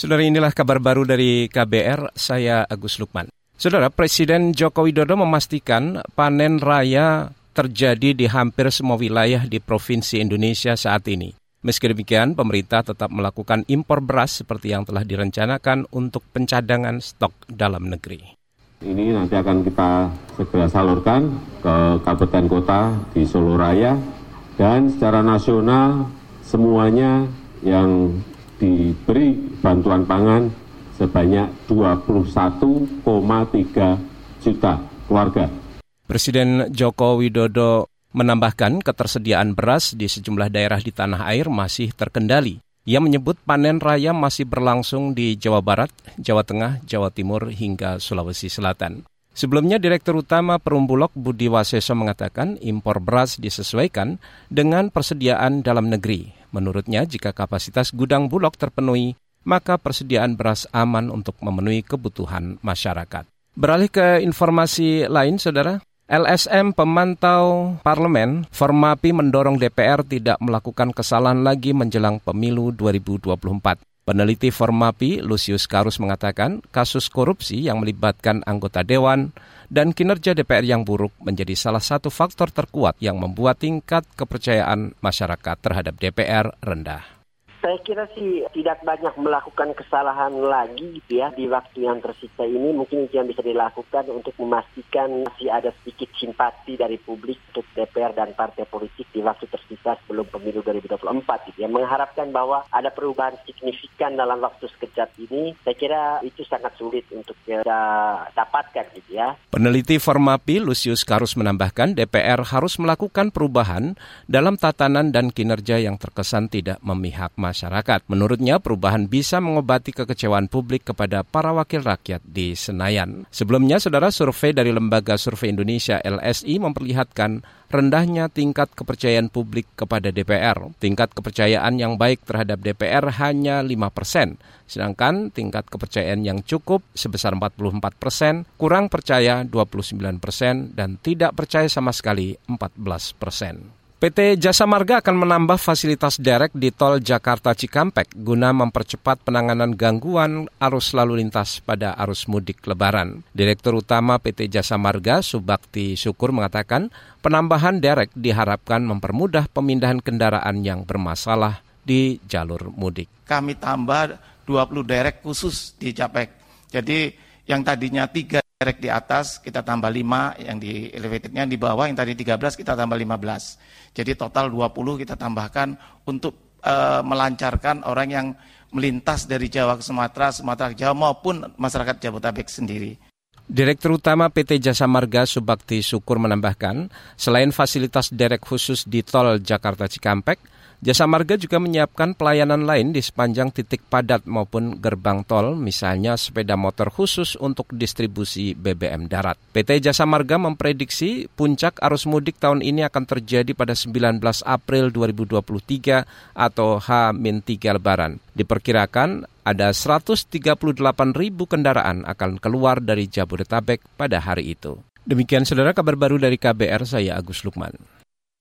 Saudara inilah kabar baru dari KBR, saya Agus Lukman. Saudara, Presiden Joko Widodo memastikan panen raya terjadi di hampir semua wilayah di Provinsi Indonesia saat ini. Meski demikian, pemerintah tetap melakukan impor beras seperti yang telah direncanakan untuk pencadangan stok dalam negeri. Ini nanti akan kita segera salurkan ke kabupaten kota di Solo Raya dan secara nasional semuanya yang diberi bantuan pangan sebanyak 21,3 juta keluarga. Presiden Joko Widodo menambahkan ketersediaan beras di sejumlah daerah di tanah air masih terkendali. Ia menyebut panen raya masih berlangsung di Jawa Barat, Jawa Tengah, Jawa Timur, hingga Sulawesi Selatan. Sebelumnya, Direktur Utama Perumbulok Budi Waseso mengatakan impor beras disesuaikan dengan persediaan dalam negeri. Menurutnya, jika kapasitas gudang Bulog terpenuhi, maka persediaan beras aman untuk memenuhi kebutuhan masyarakat. Beralih ke informasi lain, Saudara. LSM pemantau parlemen, Formapi mendorong DPR tidak melakukan kesalahan lagi menjelang pemilu 2024. Peneliti Formapi, Lucius Karus mengatakan, kasus korupsi yang melibatkan anggota dewan dan kinerja DPR yang buruk menjadi salah satu faktor terkuat yang membuat tingkat kepercayaan masyarakat terhadap DPR rendah. Saya kira sih tidak banyak melakukan kesalahan lagi gitu ya di waktu yang tersisa ini. Mungkin itu yang bisa dilakukan untuk memastikan masih ada sedikit simpati dari publik untuk DPR dan partai politik di waktu tersisa sebelum pemilu 2024 gitu ya. Mengharapkan bahwa ada perubahan signifikan dalam waktu sekejap ini, saya kira itu sangat sulit untuk kita dapatkan gitu ya. Peneliti Formapi Lucius Karus menambahkan DPR harus melakukan perubahan dalam tatanan dan kinerja yang terkesan tidak memihak masyarakat. Menurutnya, perubahan bisa mengobati kekecewaan publik kepada para wakil rakyat di Senayan. Sebelumnya, saudara survei dari Lembaga Survei Indonesia LSI memperlihatkan rendahnya tingkat kepercayaan publik kepada DPR. Tingkat kepercayaan yang baik terhadap DPR hanya 5 persen, sedangkan tingkat kepercayaan yang cukup sebesar 44 persen, kurang percaya 29 persen, dan tidak percaya sama sekali 14 persen. PT Jasa Marga akan menambah fasilitas derek di tol Jakarta Cikampek guna mempercepat penanganan gangguan arus lalu lintas pada arus mudik lebaran. Direktur Utama PT Jasa Marga Subakti Syukur mengatakan penambahan derek diharapkan mempermudah pemindahan kendaraan yang bermasalah di jalur mudik. Kami tambah 20 derek khusus di Capek. Jadi yang tadinya tiga direct di atas kita tambah 5, yang di elevatednya di bawah yang tadi 13 kita tambah 15. Jadi total 20 kita tambahkan untuk e, melancarkan orang yang melintas dari Jawa ke Sumatera, Sumatera ke Jawa maupun masyarakat Jabodetabek sendiri. Direktur Utama PT Jasa Marga Subakti Syukur menambahkan, selain fasilitas derek khusus di tol Jakarta Cikampek, Jasa Marga juga menyiapkan pelayanan lain di sepanjang titik padat maupun gerbang tol, misalnya sepeda motor khusus untuk distribusi BBM darat. PT Jasa Marga memprediksi puncak arus mudik tahun ini akan terjadi pada 19 April 2023 atau H-3 Lebaran. Diperkirakan ada 138 ribu kendaraan akan keluar dari Jabodetabek pada hari itu. Demikian saudara kabar baru dari KBR, saya Agus Lukman.